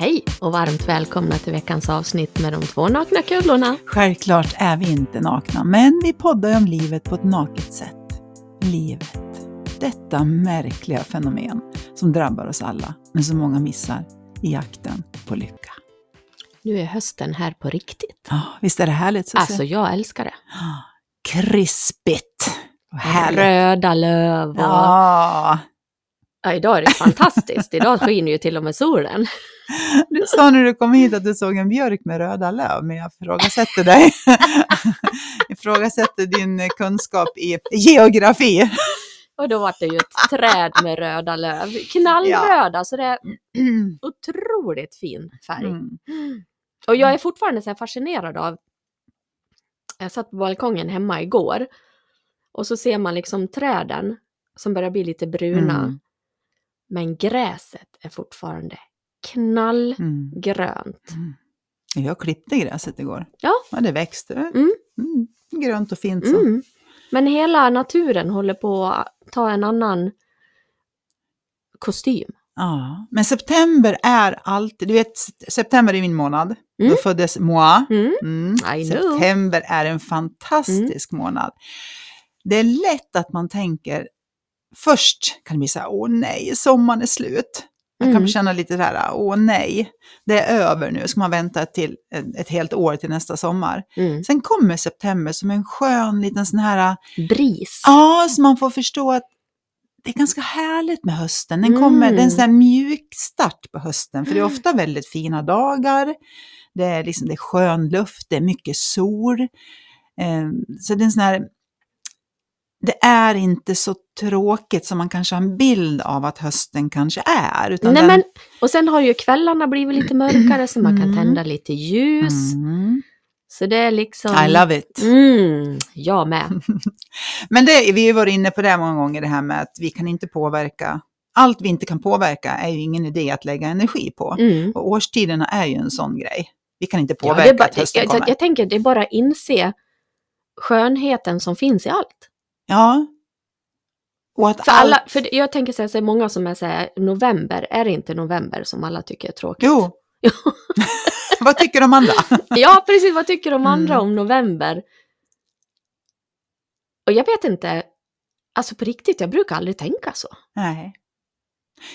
Hej och varmt välkomna till veckans avsnitt med de två nakna kullorna. Självklart är vi inte nakna, men vi poddar om livet på ett naket sätt. Livet. Detta märkliga fenomen som drabbar oss alla, men som många missar i jakten på lycka. Nu är hösten här på riktigt. Ja, visst är det härligt? Så Alltså, jag älskar det. Krispigt. Härligt. Röda löv och... Ja, Ja, idag är det fantastiskt. idag skiner ju till och med solen. du sa när du kom hit att du såg en björk med röda löv, men jag ifrågasätter dig. ifrågasätter din kunskap i geografi. Och då var det ju ett träd med röda löv. Knallröda, så det är otroligt fin färg. Mm. Och jag är fortfarande så fascinerad av... Jag satt på balkongen hemma igår och så ser man liksom träden som börjar bli lite bruna. Mm. Men gräset är fortfarande knallgrönt. Mm. Mm. Jag klippte gräset igår. Ja. ja det växte. Mm. Mm. Grönt och fint så. Mm. Men hela naturen håller på att ta en annan kostym. Ja. Men september är alltid, du vet, september är min månad. Mm. Då föddes moi. Mm. Mm. September är en fantastisk månad. Det är lätt att man tänker, först kan det bli så här, åh nej, sommaren är slut. Man kan Mm. känna lite så här, åh nej, det är över nu, ska man vänta till ett, helt år till nästa sommar. Mm. Sen kommer september som en skön liten sån här, Bris. ja, så man får förstå att det är ganska härligt med hösten. Den kommer, Mm. det är en sån här mjuk start på hösten, för det är ofta väldigt fina dagar. Det är, liksom, det är skön luft, det är mycket sol. Eh, så det är en sån här, det är inte så tråkigt som man kanske har en bild av att hösten kanske är. Utan Nej, den, men, och sen har ju kvällarna blivit lite mörkare så man kan Mm. tända lite ljus. Mm, Så det är liksom... I love it. Mm, jag med. Men det, vi har ju varit inne på det många gånger, det här med att vi kan inte påverka. Allt vi inte kan påverka är ju ingen idé att lägga energi på. Mm. Och årstiderna är ju en sån grej. Vi kan inte Ja, det påverka är bara, att hösten jag, kommer. jag, jag tänker det är bara att inse skönheten som finns i allt. Ja. Och att För, allt... alla, för jag tänker så här, så många som är så här, november, är det inte november som alla tycker är tråkigt? Jo. Vad tycker de andra? Ja, precis. Vad tycker de andra Mm. om november? Och jag vet inte, alltså på riktigt, jag brukar aldrig tänka så. Nej.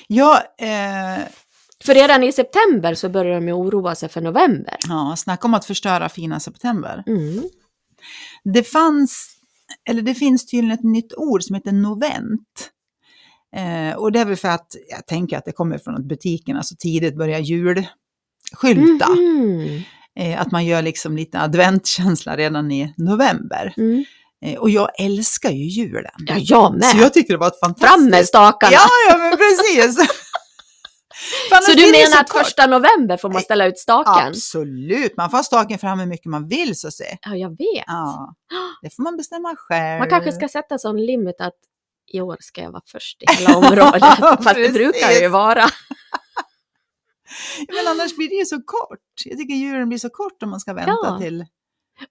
Ja, eh, För redan i september så börjar de ju oroa sig för november. ja, snacka om att förstöra fina september. Mm. Det fanns, eller det finns tydligen ett nytt ord som heter novent. Eh, och det är väl för att, jag tänker att det kommer från att butikerna så tidigt börjar julskylta. Mhm. Eh, att man gör liksom lite adventkänsla redan i november. Mm. Eh, och jag älskar ju julen. Ja, jag med. Så jag tycker det var ett fantastiskt... Fram med stakarna! Ja, ja men precis! Så du menar att kort. första november får man ställa ut staken? Absolut, man får ha staken fram hur mycket man vill så att säga. Ja, jag vet. Ja, det får man bestämma själv. Man kanske ska sätta sån limit att i år ska jag vara först i hela området. Fast det brukar det ju vara. Men annars blir det ju så kort. Jag tycker julen blir så kort om man ska vänta Ja. till...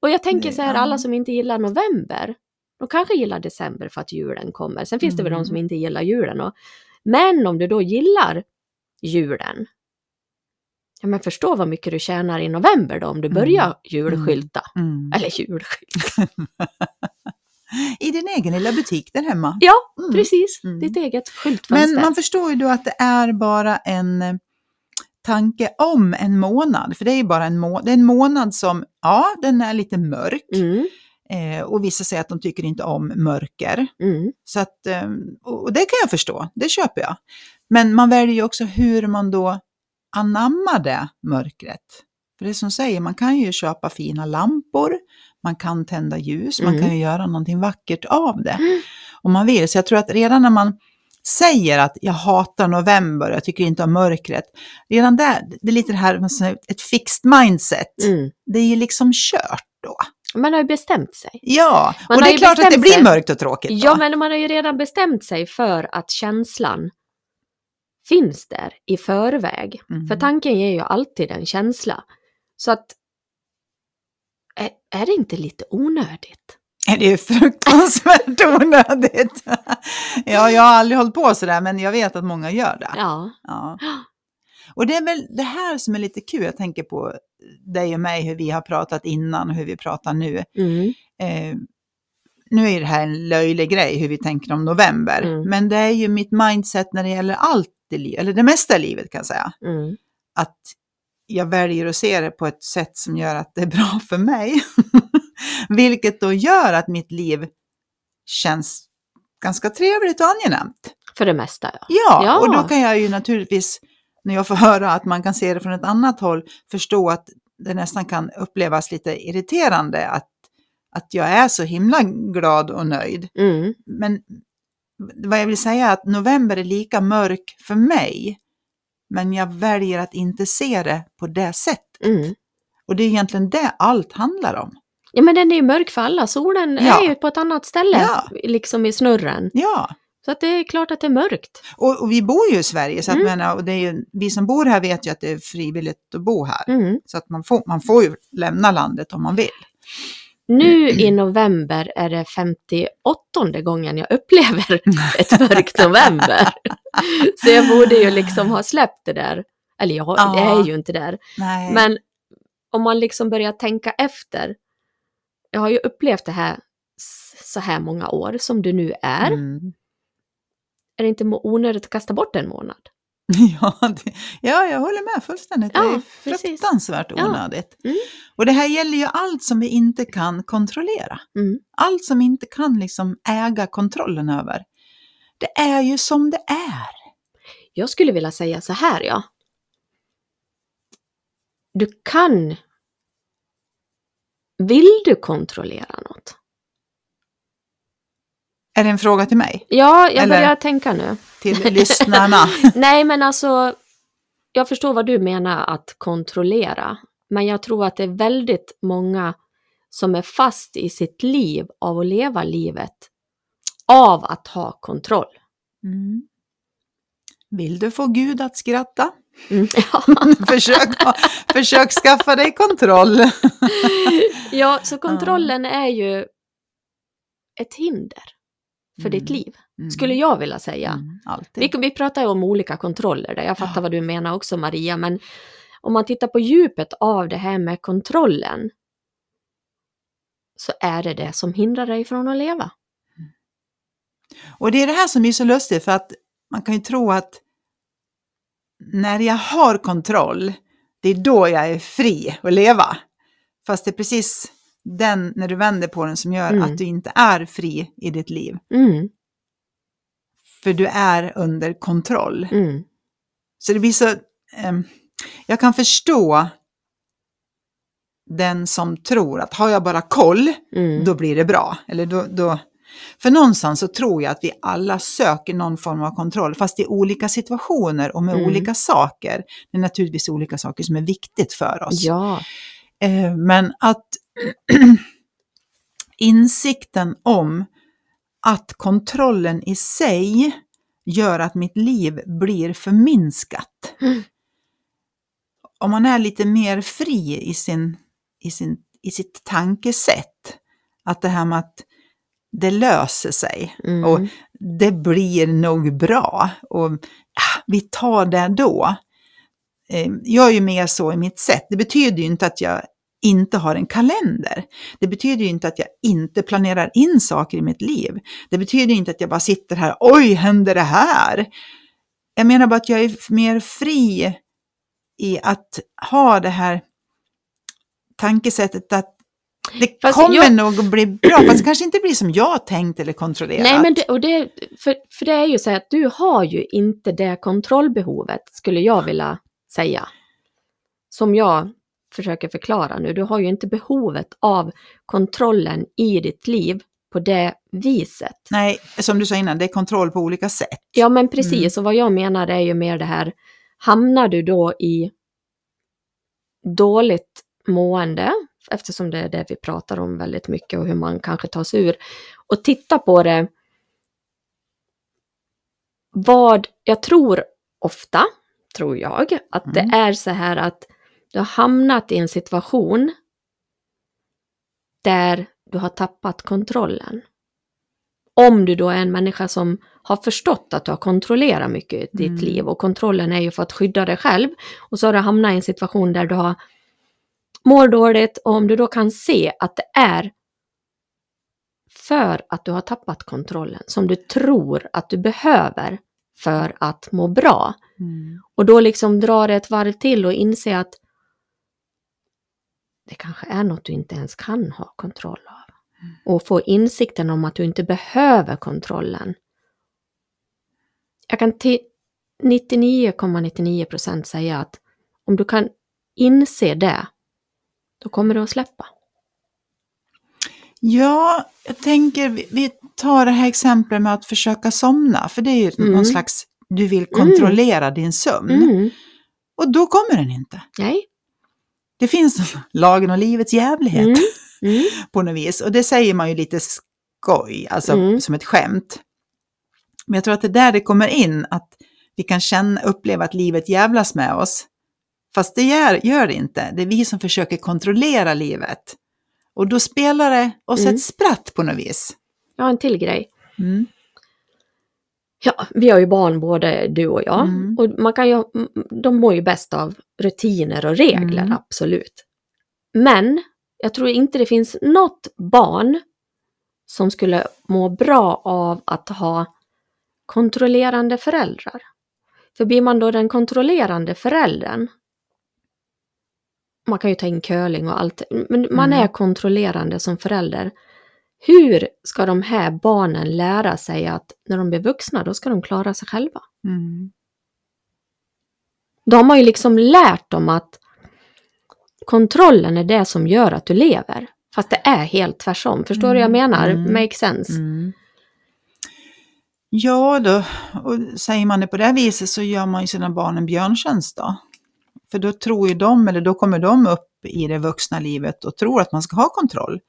Och jag tänker så här, alla som inte gillar november, de kanske gillar december för att julen kommer. Sen finns det väl de Mm. som inte gillar julen. Och, men om du då gillar julen, ja men förstå vad mycket du tjänar i november då om du Mm. börjar julskylta. Mm. Eller julskylta. I din egen lilla butik där hemma. Ja, Mm. precis. Mm. Ditt eget skyltfönster. Men man förstår ju då att det är bara en eh, tanke om en månad. För det är ju bara en, må- det är en månad som, ja, den är lite mörk. Mm, Eh, och vissa säger att de tycker inte om mörker. mm, Så att, eh, och det kan jag förstå, det köper jag. Men man väljer ju också hur man då anammar det mörkret. För det som säger, man kan ju köpa fina lampor, man kan tända ljus, man Mm. kan ju göra någonting vackert av det. Om man vill. Så jag tror att redan när man säger att jag hatar november, jag tycker inte om mörkret. Redan där, det är lite det här, med ett fixed mindset. mm. Det är ju liksom kört då. Man har ju bestämt sig. Ja, Man och det är klart att det blir mörkt och tråkigt då. Ja, men man har ju redan bestämt sig för att känslan finns där i förväg. Mhm. För tanken ger ju alltid en känsla. Så att är, är det inte lite onödigt? Det är fruktansvärt onödigt. Ja, jag har aldrig hållit på sådär, men jag vet att många gör det. Ja. Ja. Och det är väl det här som är lite kul, jag tänker på dig och mig, hur vi har pratat innan och hur vi pratar nu. Mm. Eh, nu är det här en löjlig grej hur vi tänker om november, Mm. men det är ju mitt mindset när det gäller allt i livet, eller det mesta i livet kan jag säga. Mm. Att jag väljer att se det på ett sätt som gör att det är bra för mig. Vilket då gör att mitt liv känns ganska trevligt och angenämt. För det mesta, ja. Ja, Ja. och då kan jag ju naturligtvis, när jag får höra att man kan se det från ett annat håll, förstå att det nästan kan upplevas lite irriterande att, att jag är så himla glad och nöjd. Mm. Men vad jag vill säga är att november är lika mörk för mig, men jag väljer att inte se det på det sättet. Mm. Och det är egentligen det allt handlar om. Ja, men den är ju mörk för alla. Solen Ja. är ju på ett annat ställe, Ja. liksom i snurren. Ja, Så att det är klart att det är mörkt. och, och vi bor ju i Sverige, så att Mm. menar, och det är ju, vi som bor här vet ju att det är frivilligt att bo här. Mm. Så att man får, man får ju lämna landet om man vill. Nu i november är det 58 gången jag upplever ett mörkt november. Så jag borde ju liksom ha släppt det där. Eller jag Ja. det är ju inte där. Nej. Men om man liksom börjar tänka efter. Jag har ju upplevt det här så här många år som du nu är. Mm. Är det inte onödigt att kasta bort en månad? Ja, det, ja, jag håller med fullständigt. det Ja, är precis. fruktansvärt Ja. onödigt. Mm. Och det här gäller ju allt som vi inte kan kontrollera. Mm. Allt som vi inte kan liksom äga kontrollen över. Det är ju som det är. Jag skulle vilja säga så här, ja. Du kan... Vill du kontrollera något? Är det en fråga till mig? Ja, jag Eller- börjar tänka nu. Till lyssnarna? Nej, men alltså, jag förstår vad du menar att kontrollera. Men jag tror att det är väldigt många som är fast i sitt liv av att leva livet av att ha kontroll. Mm. Vill du få Gud att skratta? Mm. Ja. försök, försök skaffa dig kontroll. ja, så kontrollen är ju ett hinder för ditt Mm. liv, skulle jag vilja säga. Mm. Vi, vi pratar ju om olika kontroller där, jag fattar Ja. vad du menar också Maria, men om man tittar på djupet av det här med kontrollen så är det det som hindrar dig från att leva. Och det är det här som är så lustigt för att man kan ju tro att när jag har kontroll, det är då jag är fri att leva. Fast det är precis den, när du vänder på den, som gör Mm. att du inte är fri i ditt liv. Mm, För du är under kontroll. mm, Så det blir så... ehm, jag kan förstå den som tror att har jag bara koll, mm. då blir det bra. Eller då, då... För någonstans så tror jag att vi alla söker någon form av kontroll, fast i olika situationer och med Mm. olika saker. Det är naturligtvis olika saker som är viktigt för oss. Ja, Eh, men att insikten om att kontrollen i sig gör att mitt liv blir förminskat. Mm. Om man är lite mer fri i, sin, i, sin, i sitt tankesätt, att det här med att det löser sig mm. och det blir nog bra och ah, vi tar det då. Eh, Jag är ju mer så i mitt sätt. Det betyder ju inte att jag inte har en kalender. Det betyder ju inte att jag inte planerar in saker i mitt liv. Det betyder inte att jag bara sitter här, oj, händer det här? Jag menar bara att jag är mer fri i att ha det här tankesättet att det Fast kommer jag- nog att bli bra, fast det kanske inte blir som jag tänkt eller kontrollerat. Nej, men det, och det, för, för det är ju så att du har ju inte det kontrollbehovet, skulle jag vilja säga. Som jag försöker förklara nu. Du har ju inte behovet av kontrollen i ditt liv på det viset. Nej, som du sa innan, det är kontroll på olika sätt. Ja, men precis. Och vad jag menar är ju mer det här, hamnar du då i dåligt mående, eftersom det är det vi pratar om väldigt mycket och hur man kanske tar sig ur, och titta på det, vad jag tror ofta, tror jag, att Mm. det är så här att du har hamnat i en situation där du har tappat kontrollen. Om du då är en människa som har förstått att du har kontrollerat mycket i ditt Mm. liv och kontrollen är ju för att skydda dig själv och så har du hamnat i en situation där du har mår dåligt och om du då kan se att det är för att du har tappat kontrollen som du tror att du behöver för att må bra Mm. och då liksom dra det ett varv till och inse att det kanske är något du inte ens kan ha kontroll av. Och få insikten om att du inte behöver kontrollen. Jag kan till 99,99% procent säga att om du kan inse det, då kommer du att släppa. Ja, jag tänker, vi- tar det här exemplet med att försöka somna, för det är ju Mm. någon slags, du vill kontrollera din sömn. Mm. Och då kommer den inte. Nej. Det finns lagen om livets jävlighet Mm. Mm. på något vis. Och det säger man ju lite skoj, alltså Mm. som ett skämt. Men jag tror att det är där det kommer in, att vi kan känna, uppleva att livet jävlas med oss. Fast det gör, gör det inte. Det är vi som försöker kontrollera livet. Och då spelar det oss Mm. ett spratt på något vis. Har en till grej. Ja, vi har ju barn både du och jag. Mm. Och man kan ju, de mår ju bäst av rutiner och regler, Mm. absolut. Men jag tror inte det finns något barn som skulle må bra av att ha kontrollerande föräldrar. För blir man då den kontrollerande föräldern, man kan ju ta in curling och allt, men man Mm. är kontrollerande som förälder. Hur ska de här barnen lära sig att när de blir vuxna, då ska de klara sig själva? Mm. Då har man ju liksom lärt dem att kontrollen är det som gör att du lever. Fast det är helt tvärtom. Förstår du vad jag Mm, menar? mm, Make sense. Mm. Ja, då, och säger man det på det viset så gör man ju sina barn en björntjänst då. För då tror ju de, eller då kommer de upp i det vuxna livet och tror att man ska ha kontroll.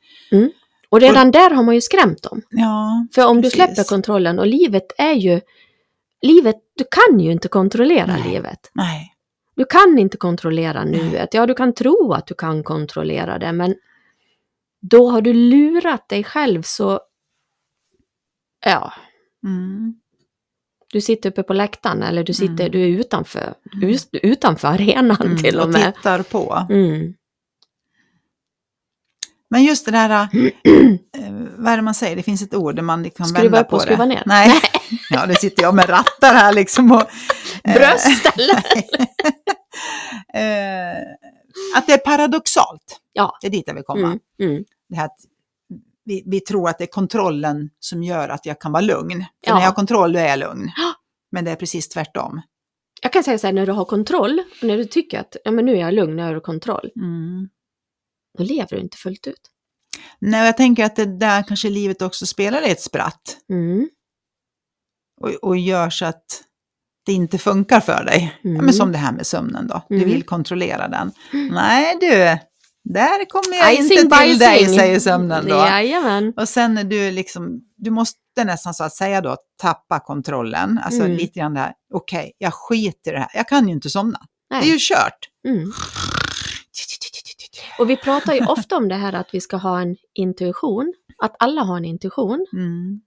Och redan där har man ju skrämt dem. Ja, För om Precis. du släpper kontrollen och livet är ju... Livet, du kan ju inte kontrollera Nej. livet. nej. Du kan inte kontrollera nuet. Ja, du kan tro att du kan kontrollera det, men då har du lurat dig själv så... Ja, Mm. du sitter uppe på läktaren eller du sitter, Mm. du är utanför, us- utanför arenan Mm. till och med. tittar på. Mm. Men just det där, eh, vad är det man säger, det finns ett ord där man kan Skruva vända upp på och det. skruva ner. Nej, ja det sitter jag med rattar här liksom. Och, eh, Bröst eller? eh, att det är paradoxalt. Ja. Det är dit jag vill komma. Mm. Mm. Det här vi, vi tror att det är kontrollen som gör att jag kan vara lugn. För Ja. när jag har kontroll då är jag lugn. Men det är precis tvärtom. Jag kan säga så här, när du har kontroll, och när du tycker att ja, men nu är jag lugn, nu har jag kontroll, Mm. Då lever du inte fullt ut. Nej, jag tänker att det där kanske livet också spelar ett spratt. Mm. och, och gör så att det inte funkar för dig. Ja, Mm. men som det här med sömnen då, du Mm. vill kontrollera den. Nej du, där kommer jag Icing inte till dig, säger sömnen då. Jajamän. Och sen är du liksom, du måste nästan så att säga då tappa kontrollen. Alltså Mm. lite grann det här, okej, jag skiter i det här, jag kan ju inte somna. Det är Nej. ju kört. Mm. Och vi pratar ju ofta om det här att vi ska ha en intuition, att alla har en intuition. Mm.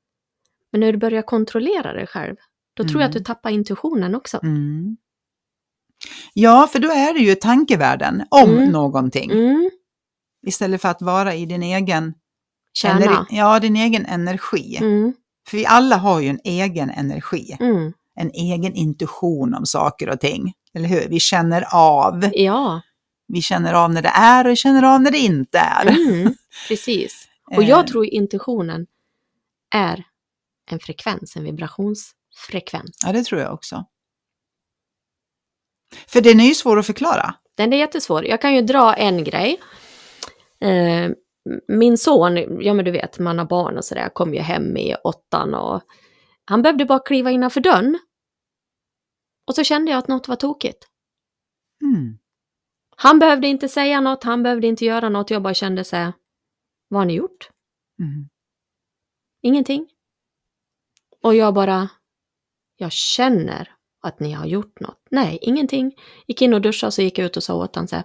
Men när du börjar kontrollera dig själv, då tror jag att du Mm. tappar intuitionen också. Mm. Ja, för då är det ju tankevärlden om Mm. någonting. Mm. Istället för att vara i din egen Kärna. Ja, din egen energi. Mm. För vi alla har ju en egen energi, Mm. en egen intuition om saker och ting. Eller hur? Vi känner av. Ja, Vi känner av när det är och vi känner av när det inte är. mm. precis. Och jag Eh, tror intuitionen är en frekvens, en vibrationsfrekvens. Ja, det tror jag också. För den är ju svår att förklara. Den är jättesvår. Jag kan ju dra en grej. Eh, min son, ja men du vet, man har barn och sådär, kom ju hem i åttan och han behövde bara kliva innanför dörren. Och så kände jag att något var tokigt. Mm. Han behövde inte säga något, han behövde inte göra något, jag bara kände så här, vad har ni gjort? Mm. Ingenting. Och jag bara, jag känner att ni har gjort något. Nej, ingenting. Gick in och duschade och så gick jag ut och sa åt honom så här,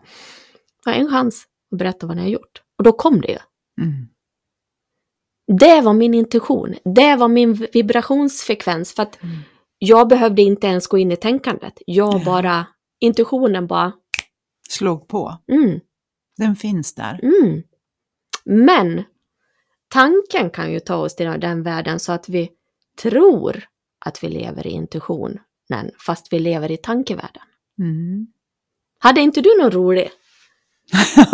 jag har en chans att berätta vad ni har gjort. Och då kom det ju. Mm. Det var min intuition. Det var min vibrationsfrekvens. För att Mm. jag behövde inte ens gå in i tänkandet. Jag bara, intuitionen bara, Slog på. mm, Den finns där. mm. Men tanken kan ju ta oss till den världen så att vi tror att vi lever i intuitionen, fast vi lever i tankevärlden. Mm. Hade inte du någon rolig?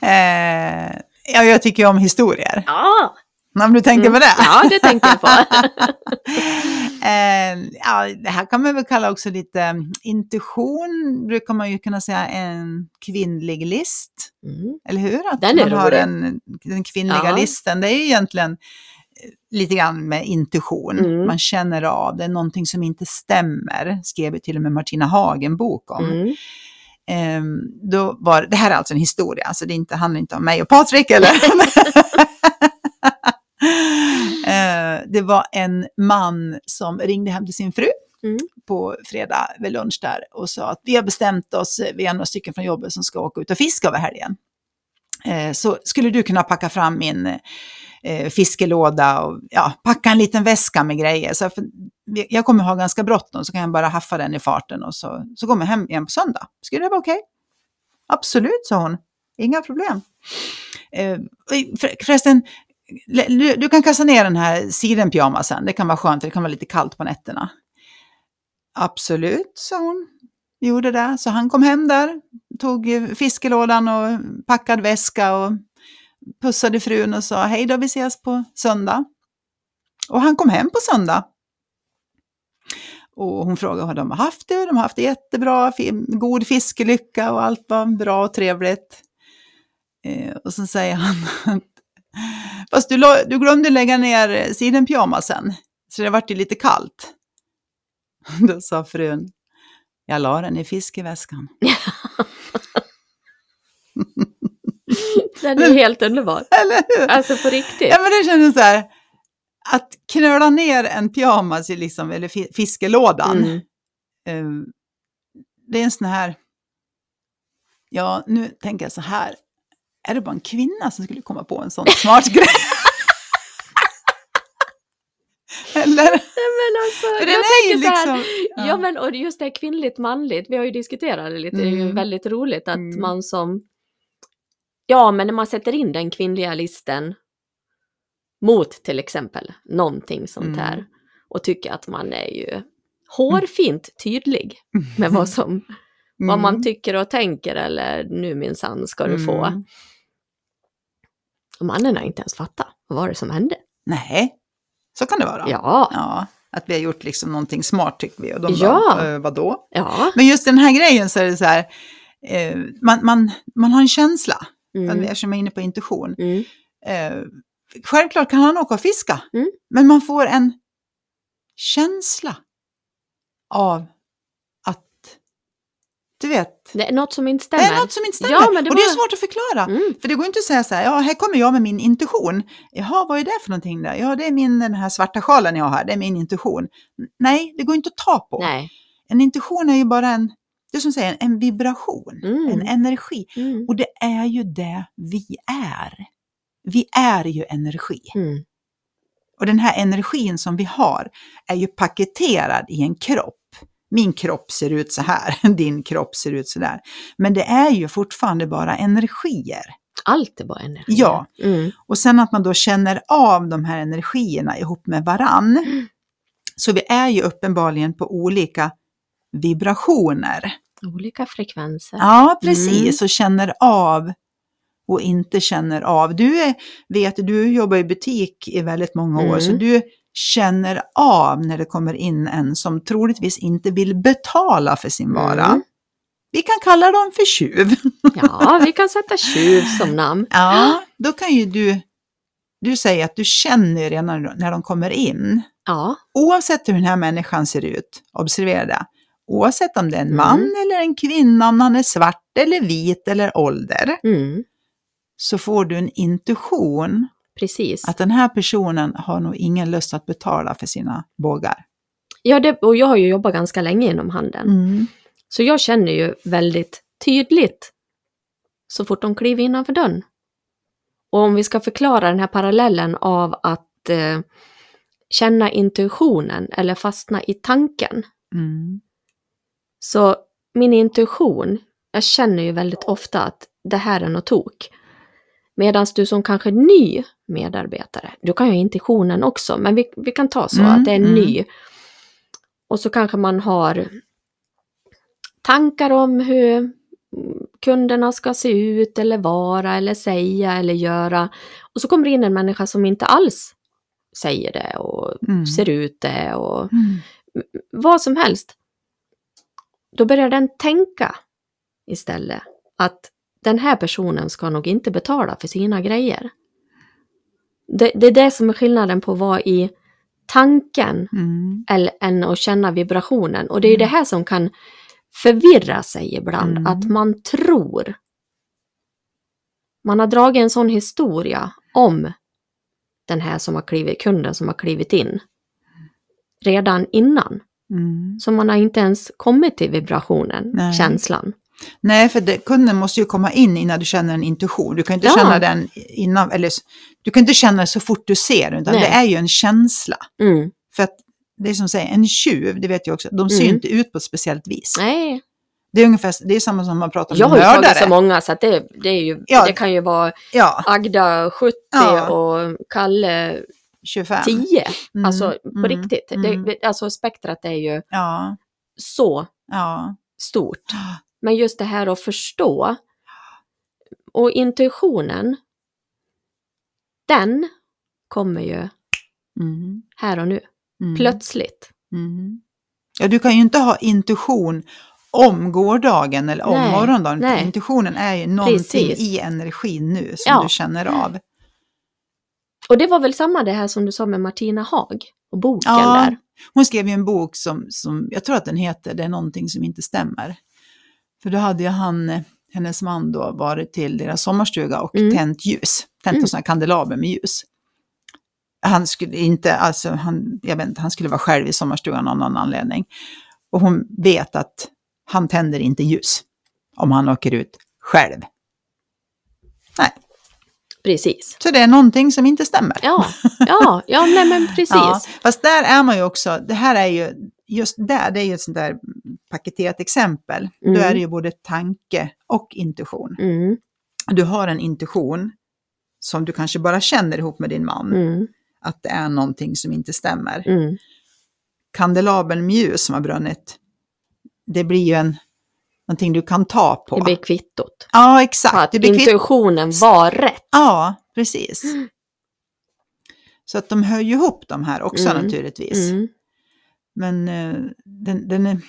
eh, ja, jag tycker ju om historier. Ja! Om du tänker på det? Ja, det tänkte jag på. eh, ja, det här kan man väl kalla också lite mm, intuition, brukar man ju kunna säga en kvinnlig list. Mm. Eller hur? Att Den är man har rolig. en, den kvinnliga Ja. listen. Det är ju egentligen eh, lite grann med intuition. Mm. Man känner av, det är någonting som inte stämmer, skrev till och med Martina Haag en bok om. Mm. Ehm, då var, det här är alltså en historia, så det inte, handlar inte om mig och Patrik. Eller? Det var en man som ringde hem till sin fru Mm. på fredag vid lunch där och sa att vi har bestämt oss, vi är några stycken från jobbet som ska åka ut och fiska över helgen. Eh, så skulle du kunna packa fram min eh, fiskelåda och ja, packa en liten väska med grejer. Så för, jag kommer ha ganska bråttom så kan jag bara haffa den i farten och så, så kommer jag hem igen på söndag. Skulle det vara okej? Absolut, sa hon. Inga problem. Eh, för, förresten, du, du kan kasta ner den här sidenpyjamasen. Det kan vara skönt, det kan vara lite kallt på nätterna. Absolut, sa hon. Gjorde det. Så han kom hem där, tog fiskelådan och packad väska och pussade frun och sa hej då, vi ses på söndag. Och han kom hem på söndag. Och hon frågade hur de har haft det. De har haft det jättebra, god fiskelycka och allt var bra och trevligt. Eh, och så säger han att fast du, la- du glömde lägga ner sidenpyjamasen, så det vart ju lite kallt. Då sa frun, jag la den i fiskeväskan. Den är helt underbar. Eller hur? Alltså på riktigt. Ja, men det kändes så här, att knöla ner en pyjamas i liksom, eller fi- fiskelådan, Mm. eh, det är en sån här, ja, nu tänker jag så här, är det bara en kvinna som skulle komma på en sån smart grej? Eller? Men alltså, För jag tänker så här, liksom... Ja. men och just det här kvinnligt manligt, vi har ju diskuterat det lite, det är ju Mm. väldigt roligt att Mm. man som, ja men när man sätter in den kvinnliga listen mot till exempel någonting sånt Mm. här och tycker att man är ju hårfint tydlig med vad som, vad man Mm. tycker och tänker eller nu minsann ska du få. Och mannen har inte ens fattat, vad var det som hände? Nej, så kan det vara. Ja, Ja, att vi har gjort liksom någonting smart tycker vi. Och de Ja. bara, eh, vadå? ja. Men just den här grejen så är det så här, eh, man, man, man har en känsla, Mm. eftersom jag är inne på intuition. Mm. Eh, självklart kan han åka och fiska, Mm. men man får en känsla av du vet, Det är något som inte det stämmer. är något som inte stämmer. Ja, men det och det är var- svårt att förklara. Mm. För det går inte att säga så här, ja här kommer jag med min intuition. Jaha, vad är det för någonting där? Ja, det är min, den här svarta sjalen jag har det är min intuition. Nej, det går inte att ta på. Nej. En intuition är ju bara en, det är som säger, en vibration, Mm. en energi. Mm. Och det är ju det vi är. Vi är ju energi. Mm. Och den här energin som vi har är ju paketerad i en kropp. Min kropp ser ut så här, din kropp ser ut så där. Men det är ju fortfarande bara energier. Allt är bara energi. Ja. Mm. Och sen att man då känner av de här energierna ihop med varann. Mm. Så vi är ju uppenbarligen på olika vibrationer. Olika frekvenser. Ja, precis. Mm. Och känner av och inte känner av. Du är, vet, du jobbar i butik i väldigt många år, Mm. så du känner av när det kommer in en som troligtvis inte vill betala för sin vara. Mm. Vi kan kalla dem för tjuv. Ja, vi kan sätta tjuv som namn. Ja, då kan ju du, du säga att du känner redan när de kommer in. Ja. Oavsett hur den här människan ser ut, observera det. Oavsett om det är en Mm. man eller en kvinna, om han är svart eller vit eller ålder, Mm. så får du en intuition Precis. att den här personen har nog ingen lust att betala för sina bågar. Ja, det, och jag har ju jobbat ganska länge inom handeln. Mm. Så jag känner ju väldigt tydligt så fort de kliver innanför dörren. Och om vi ska förklara den här parallellen av att eh, känna intuitionen eller fastna i tanken. Mm. Så min intuition, jag känner ju väldigt ofta att det här är något tok. Medan du som kanske ny medarbetare, du kan ju ha intuitionen också, men vi, vi kan ta så Mm, att det är mm. ny. Och så kanske man har tankar om hur kunderna ska se ut eller vara eller säga eller göra. Och så kommer det in en människa som inte alls säger det och Mm. ser ut det och Mm. vad som helst. Då börjar den tänka istället att den här personen ska nog inte betala för sina grejer. Det, det är det som är skillnaden på att vara i tanken Mm. eller, än att känna vibrationen. Och det är ju det här som kan förvirra sig ibland, Mm. att man tror. Man har dragit en sån historia om den här som har klivit, kunden som har klivit in redan innan. Mm. Så man har inte ens kommit till vibrationen, Nej. känslan. Nej, för det, kunden måste ju komma in innan du känner en intuition. Du kan inte Ja. känna den innan, eller du kan inte känna så fort du ser den, utan Nej. det är ju en känsla. Mm. För att det är som säger, en tjuv, det vet jag också, de ser ju Mm. inte ut på ett speciellt vis. Nej, Det är ungefär, det är samma som man pratar jag med har ju tagit så mördare. många så att det, det, är ju, Ja. det kan ju vara Ja, Agda 70 Ja. och Kalle 25. 10. Mm, Alltså på mm, riktigt. mm. Det, alltså spektrat är ju så stort. Men just det här att förstå och intuitionen, den kommer ju Mm, här och nu, mm, plötsligt. Mm. Ja, du kan ju inte ha intuition om gårdagen eller om Nej, morgondagen. nej. Intuitionen är ju någonting Precis. i energin nu som Ja. du känner av. Och det var väl samma det här som du sa med Martina Haag och boken Ja. där. Hon skrev ju en bok som, som, jag tror att den heter Det är någonting som inte stämmer. För då hade ju han, eh, hennes man då, varit till deras sommarstuga och Mm. tänt ljus. Tänt Mm. här kandelaber med ljus. Han skulle inte, alltså han, jag vet inte, han skulle vara själv i sommarstugan av någon anledning. Och hon vet att han tänder inte ljus om han åker ut själv. Nej, Precis. så det är någonting som inte stämmer. Ja, ja, ja nej, men precis. Ja, fast där är man ju också, det här är ju, just där, det är ju ett sånt där paketerat exempel. Mm. Då är det ju både tanke och intuition. Mm, Du har en intuition som du kanske bara känner ihop med din man, mm, att det är någonting som inte stämmer. mm. Kandelabeln med ljus som har brunnit, det blir ju en, någonting du kan ta på. Det blir kvittot. Ja, På exakt. att Det blir kvitt- intuitionen var rätt. Ja, precis. Så att de hör ju ihop de här också Mm, naturligtvis. Men eh, den, den, är,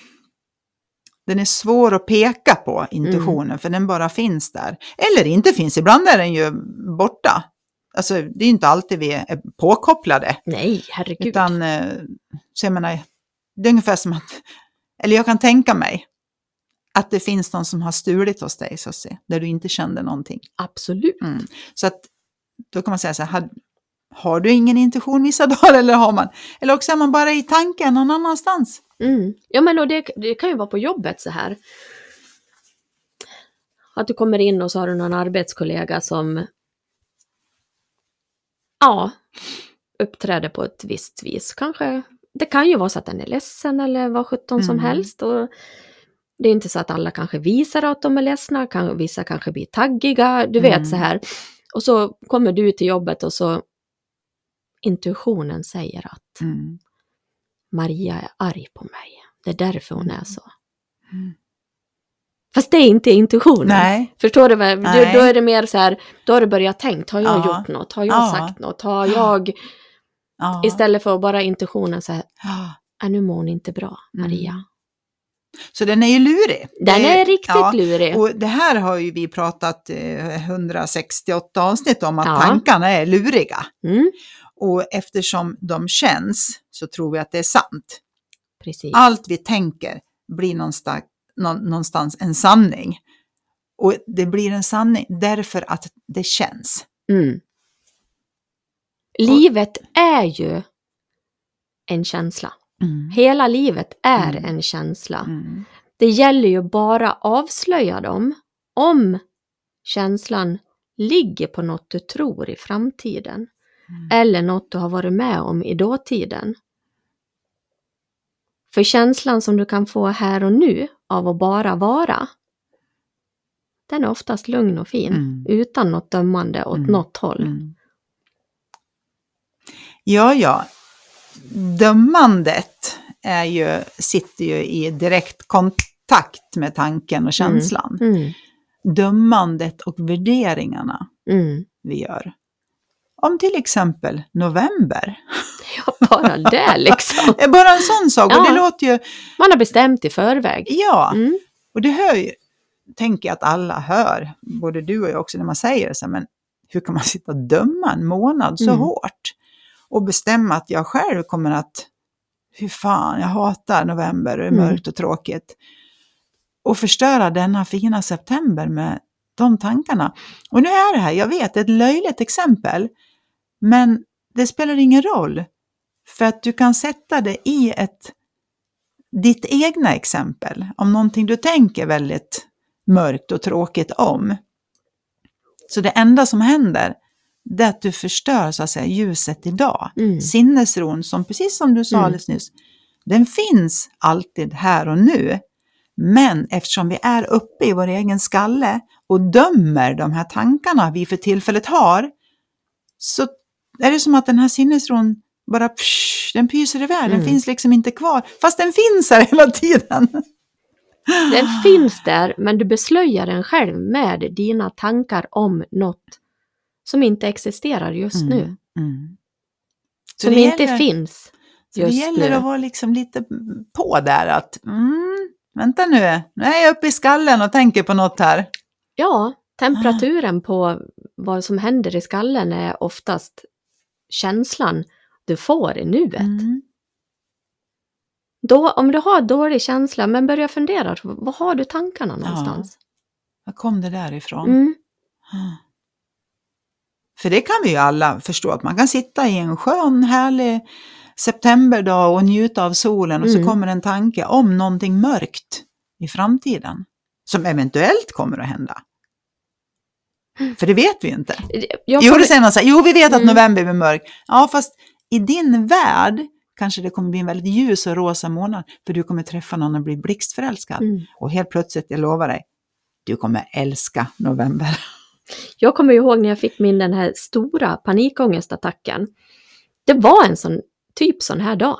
den är svår att peka på, intuitionen, Mm. för den bara finns där. Eller inte finns, ibland är den ju borta. Alltså det är inte alltid vi är påkopplade. nej, herregud. Utan, eh, så jag menar, det är ungefär som att, eller jag kan tänka mig, att det finns någon som har stulit hos dig, så att säga, där du inte kände någonting. Absolut. Mm. Så att då kan man säga så här, har, du ingen intuition vissa dagar eller har man? Eller också är man bara i tanken någon annanstans. Mm. Ja, men och det, det kan ju vara på jobbet så här. Att du kommer in och så har du någon arbetskollega som ja, uppträder på ett visst vis. Kanske, det kan ju vara så att den är ledsen eller vad sjutton som Mm. helst. Och det är inte så att alla kanske visar att de är ledsna, kan, vissa kanske blir taggiga, du vet Mm. så här. Och så kommer du till jobbet och så intuitionen säger att Mm. Maria är arg på mig. Det är därför hon är så. Mm. Fast det är inte intuitionen. Nej. Förstår du? Nej. Då, då är det mer så här, då har du börjat tänkt, har jag Ja. gjort något? Har jag Ja. sagt något? Har jag... Ja. Istället för bara intuitionen så här, Ja. äh, nu mår hon inte bra, Maria. Mm. Så den är ju lurig. Den Det är riktigt ja, lurig. Och det här har ju vi pratat eh, 168 avsnitt om, att Ja. tankarna är luriga. Mm, Och eftersom de känns så tror vi att det är sant. precis. Allt vi tänker blir någonstans, nå- någonstans en sanning. Och det blir en sanning därför att det känns. Mm. Livet är ju en känsla. Hela livet är Mm. en känsla. Mm. Det gäller ju bara avslöja dem om känslan ligger på något du tror i framtiden. Mm. Eller något du har varit med om i dåtiden. För känslan som du kan få här och nu av att bara vara, den är oftast lugn och fin, Mm. utan något dömande åt Mm. något håll. Mm. Ja, ja. Dömandet är ju, sitter ju i direkt kontakt med tanken och känslan. Mm. Dömandet och värderingarna Mm. vi gör. Om till exempel november. Ja, bara det liksom. Bara en sån sak. Och Ja. det låter ju, Man har bestämt i förväg. ja, Mm. och det hör ju, tänker jag att alla hör, både du och jag också när man säger det, så här, men hur kan man sitta och döma en månad så Mm. hårt? Och bestämma att jag själv kommer att, hur fan, jag hatar november, det är Mm. mörkt och tråkigt. Och förstöra denna fina september med de tankarna. Och nu är det här, jag vet, ett löjligt exempel, men det spelar ingen roll. För att du kan sätta det i ett, ditt egna exempel, om någonting du tänker väldigt mörkt och tråkigt om. Så det enda som händer, det är att du förstör så att säga ljuset idag. Mm. Sinnesron, som precis som du sa Mm. alldeles nyss, den finns alltid här och nu. Men eftersom vi är uppe i vår egen skalle och dömer de här tankarna vi för tillfället har, så är det som att den här sinnesron bara psh, den pyser iväg, den Mm. finns liksom inte kvar. Fast den finns här hela tiden. Den finns där, men du beslöjar den själv med dina tankar om något som inte existerar just Mm, nu. mm. Som det inte gäller- finns Så det just gäller nu. att vara liksom lite på där att, mm, vänta nu, nu är jag uppe i skallen och tänker på något här. Ja, temperaturen på vad som händer i skallen är oftast känslan du får i nuet. Mm. Då, om du har dålig känsla, men börja fundera, var har du tankarna någonstans? Var kom det där ifrån? Mm, För det kan vi ju alla förstå, att man kan sitta i en skön, härlig septemberdag och njuta av solen och Mm. så kommer en tanke om någonting mörkt i framtiden. Som eventuellt kommer att hända. För det vet vi inte. jag Jo, det säger man så här, jo vi vet att Mm. november blir mörk. Ja, fast i din värld kanske det kommer bli en väldigt ljus och rosa månad. För du kommer träffa någon och bli blixtförälskad. Mm. Och helt plötsligt, jag lovar dig, du kommer älska november. Jag kommer ihåg när jag fick min den här stora panikångestattacken. Det var en sån, typ sån här dag.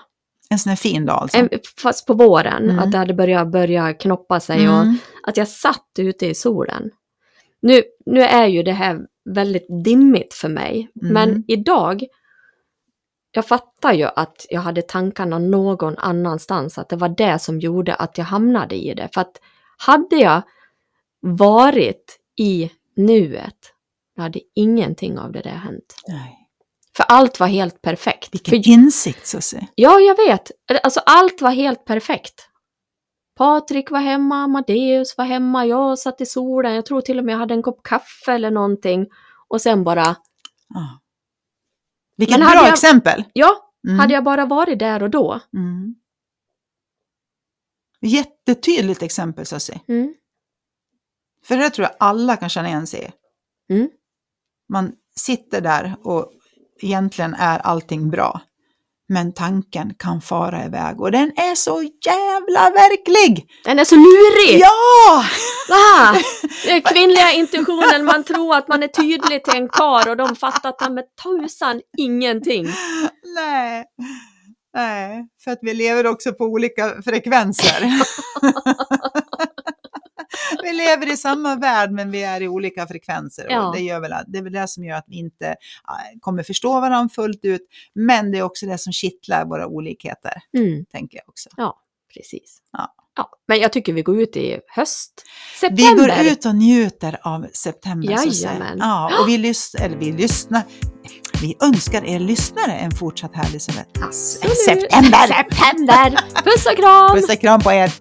En sån här fin dag alltså. En, fast på våren, Mm. att det hade börjat börja knoppa sig och Mm. att jag satt ute i solen. Nu, nu är ju det här väldigt dimmigt för mig, Mm. men idag, jag fattar ju att jag hade tankarna någon annanstans, att det var det som gjorde att jag hamnade i det. För att hade jag varit i nuet, då hade ingenting av det där hänt. Nej. För allt var helt perfekt. Vilken För, insikt säga. ja, jag vet. Alltså allt var helt perfekt. Patrik var hemma, Amadeus var hemma, jag satt i solen, jag tror till och med jag hade en kopp kaffe eller någonting. Och sen bara, Ja. Vilket bra jag- exempel. ja, Mm. hade jag bara varit där och då. Mm. Jättetydligt exempel säga. Mm. För det tror jag alla kan känna igen sig i. Mm. Man sitter där och egentligen är allting bra. Men tanken kan fara iväg och den är så jävla verklig! Den är så lurig! Ja! Va? Är kvinnliga intuitionen, man tror att man är tydlig till en kar och de fattar ta med tusan ingenting. Nej. Nej, för att vi lever också på olika frekvenser. vi lever i samma värld men vi är i olika frekvenser. Ja. Och det, gör väl, det är väl det som gör att vi inte kommer förstå varandra fullt ut. Men det är också det som kittlar våra olikheter, Mm, tänker jag också. precis. Ja. Ja, men jag tycker vi går ut i höst. Vi September. går ut och njuter av september. Jajamän. Ja, och vi, lys- eller vi lyssnar. Vi önskar er lyssnare en fortsatt härlig se- Absolut. september. September! Puss och kram! Puss och kram på er!